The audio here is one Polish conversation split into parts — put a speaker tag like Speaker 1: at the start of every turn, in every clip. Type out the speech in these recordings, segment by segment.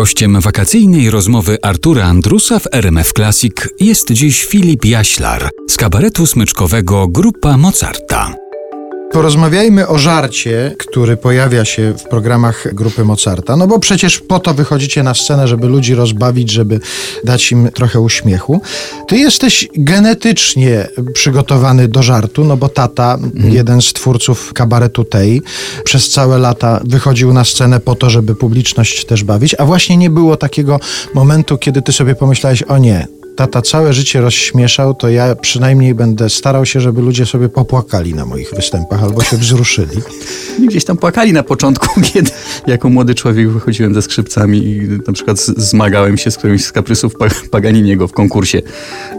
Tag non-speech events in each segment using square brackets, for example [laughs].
Speaker 1: Gościem wakacyjnej rozmowy Artura Andrusa w RMF Classic jest dziś Filip Jaślar z kabaretu smyczkowego Grupa Mozarta.
Speaker 2: Porozmawiajmy o żarcie, który pojawia się w programach grupy Mozarta. No bo przecież po to wychodzicie na scenę, żeby ludzi rozbawić, żeby dać im trochę uśmiechu. Ty jesteś genetycznie przygotowany do żartu, no bo tata, mhm. jeden z twórców kabaretu tej, przez całe lata wychodził na scenę po to, żeby publiczność też bawić, a właśnie nie było takiego momentu, kiedy ty sobie pomyślałeś, o nie, tata całe życie rozśmieszał, to ja przynajmniej będę starał się, żeby ludzie sobie popłakali na moich występach albo się wzruszyli. [laughs]
Speaker 3: Gdzieś tam płakali na początku, [laughs] kiedy jako młody człowiek wychodziłem ze skrzypcami i na przykład zmagałem się z którymś z kaprysów Paganiniego w konkursie.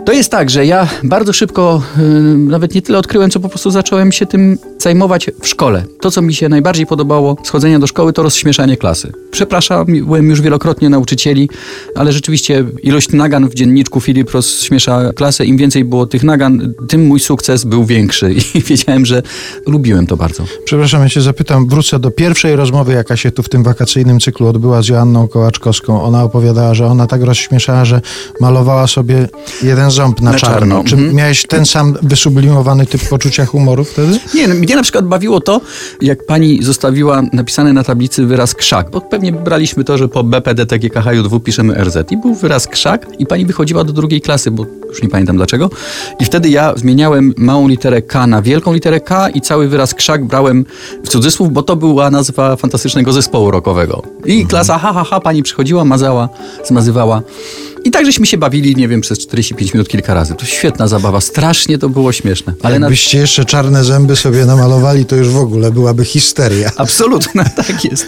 Speaker 3: To jest tak, że ja bardzo szybko yy, nawet nie tyle odkryłem, co po prostu zacząłem się tym zajmować w szkole. To, co mi się najbardziej podobało schodzenia do szkoły, to rozśmieszanie klasy. Przepraszałem już wielokrotnie nauczycieli, ale rzeczywiście ilość nagan w dzienniczku Filip rozśmiesza klasę. Im więcej było tych nagan, tym mój sukces był większy [laughs] i wiedziałem, że lubiłem to bardzo.
Speaker 2: Przepraszam, ja się zapytam, wrócę do pierwszej rozmowy, jaka się tu w tym wakacyjnym cyklu odbyła z Joanną Kołaczkowską. Ona opowiadała, że ona tak rozśmieszała, że malowała sobie jeden ząb na, na czarno. czarno. Czy mhm. miałeś ten sam wysublimowany typ poczucia humoru wtedy?
Speaker 3: Nie, no, mnie na przykład bawiło to, jak pani zostawiła napisany na tablicy wyraz krzak, bo pewnie braliśmy to, że po BPD TGKHU2 piszemy RZ i był wyraz krzak i pani wychodziła do drugiej klasy, bo już nie pamiętam dlaczego. I wtedy ja zmieniałem małą literę K na wielką literę K i cały wyraz krzak brałem w cudzysłów, bo to była nazwa fantastycznego zespołu rockowego. I mhm. klasa ha, ha, ha, pani przychodziła, mazała, zmazywała. I tak żeśmy się bawili, nie wiem, przez 45 minut kilka razy. To świetna zabawa, strasznie to było śmieszne.
Speaker 2: Ale Jakbyście na... jeszcze czarne zęby sobie namalowali, to już w ogóle byłaby histeria.
Speaker 3: Absolutna, [laughs] tak jest.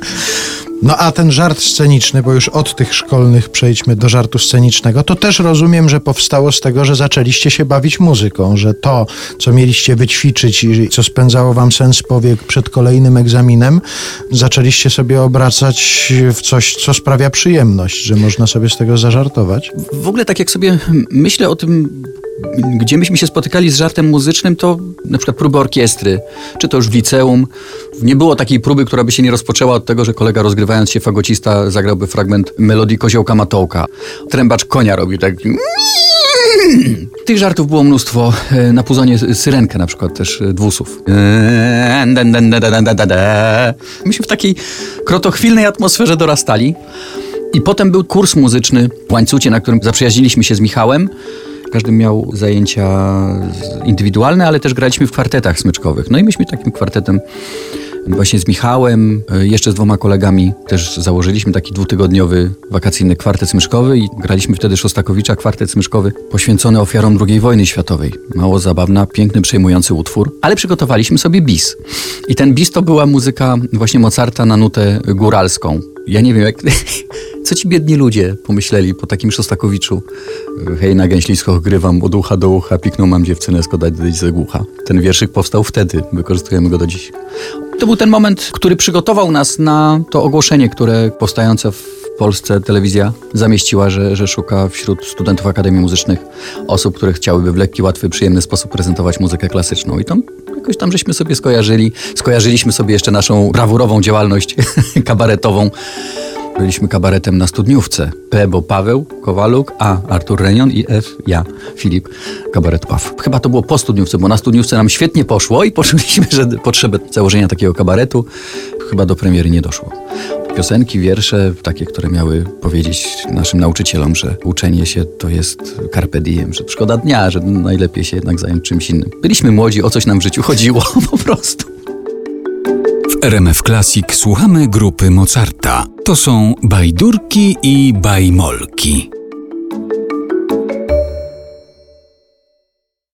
Speaker 2: No a ten żart sceniczny, bo już od tych szkolnych przejdźmy do żartu scenicznego, to też rozumiem, że powstało z tego, że zaczęliście się bawić muzyką, że to, co mieliście wyćwiczyć i co spędzało wam sens powiek przed kolejnym egzaminem, zaczęliście sobie obracać w coś, co sprawia przyjemność, że można sobie z tego zażartować.
Speaker 3: W ogóle tak jak sobie myślę o tym, gdzie myśmy się spotykali z żartem muzycznym, to na przykład próby orkiestry, czy to już w liceum. Nie było takiej próby, która by się nie rozpoczęła od tego, że kolega rozgrywając się fagocista zagrałby fragment melodii Koziołka Matołka. Trębacz konia robił tak... Tych żartów było mnóstwo. E, na puzonie syrenkę na przykład też e, dwusów. Myśmy w takiej krotochwilnej atmosferze dorastali. I potem był kurs muzyczny w Łańcucie, na którym zaprzyjaźniliśmy się z Michałem. Każdy miał zajęcia indywidualne, ale też graliśmy w kwartetach smyczkowych. No i myśmy takim kwartetem właśnie z Michałem, e, jeszcze z dwoma kolegami też założyliśmy taki dwutygodniowy wakacyjny kwartet smyczkowy i graliśmy wtedy Szostakowicza, kwartet smyczkowy poświęcony ofiarom II wojny światowej. Mało zabawna, piękny, przejmujący utwór, ale przygotowaliśmy sobie bis. I ten bis to była muzyka właśnie Mozarta na nutę góralską. Ja nie wiem, jak, [laughs] co ci biedni ludzie pomyśleli po takim Szostakowiczu. Hej, na gęślisko grywam od ucha do ucha, pikną mam dziewczynę, skodać dać ze głucha. Ten wierszyk powstał wtedy, wykorzystujemy go do dziś. To był ten moment, który przygotował nas na to ogłoszenie, które powstające w Polsce telewizja zamieściła, że, że szuka wśród studentów Akademii Muzycznych osób, które chciałyby w lekki, łatwy, przyjemny sposób prezentować muzykę klasyczną. I tam jakoś tam żeśmy sobie skojarzyli. Skojarzyliśmy sobie jeszcze naszą brawurową działalność [laughs] kabaretową. Byliśmy kabaretem na studniówce. P, bo Paweł Kowaluk, A, Artur Renion i F, ja, Filip, kabaret PAW. Chyba to było po studniówce, bo na studniówce nam świetnie poszło i poczuliśmy, że potrzebę założenia takiego kabaretu chyba do premiery nie doszło. Piosenki, wiersze, takie, które miały powiedzieć naszym nauczycielom, że uczenie się to jest carpe diem, że szkoda dnia, że najlepiej się jednak zająć czymś innym. Byliśmy młodzi, o coś nam w życiu chodziło [laughs] po prostu.
Speaker 1: RMF Classic słuchamy grupy Mozarta. To są bajdurki i bajmolki.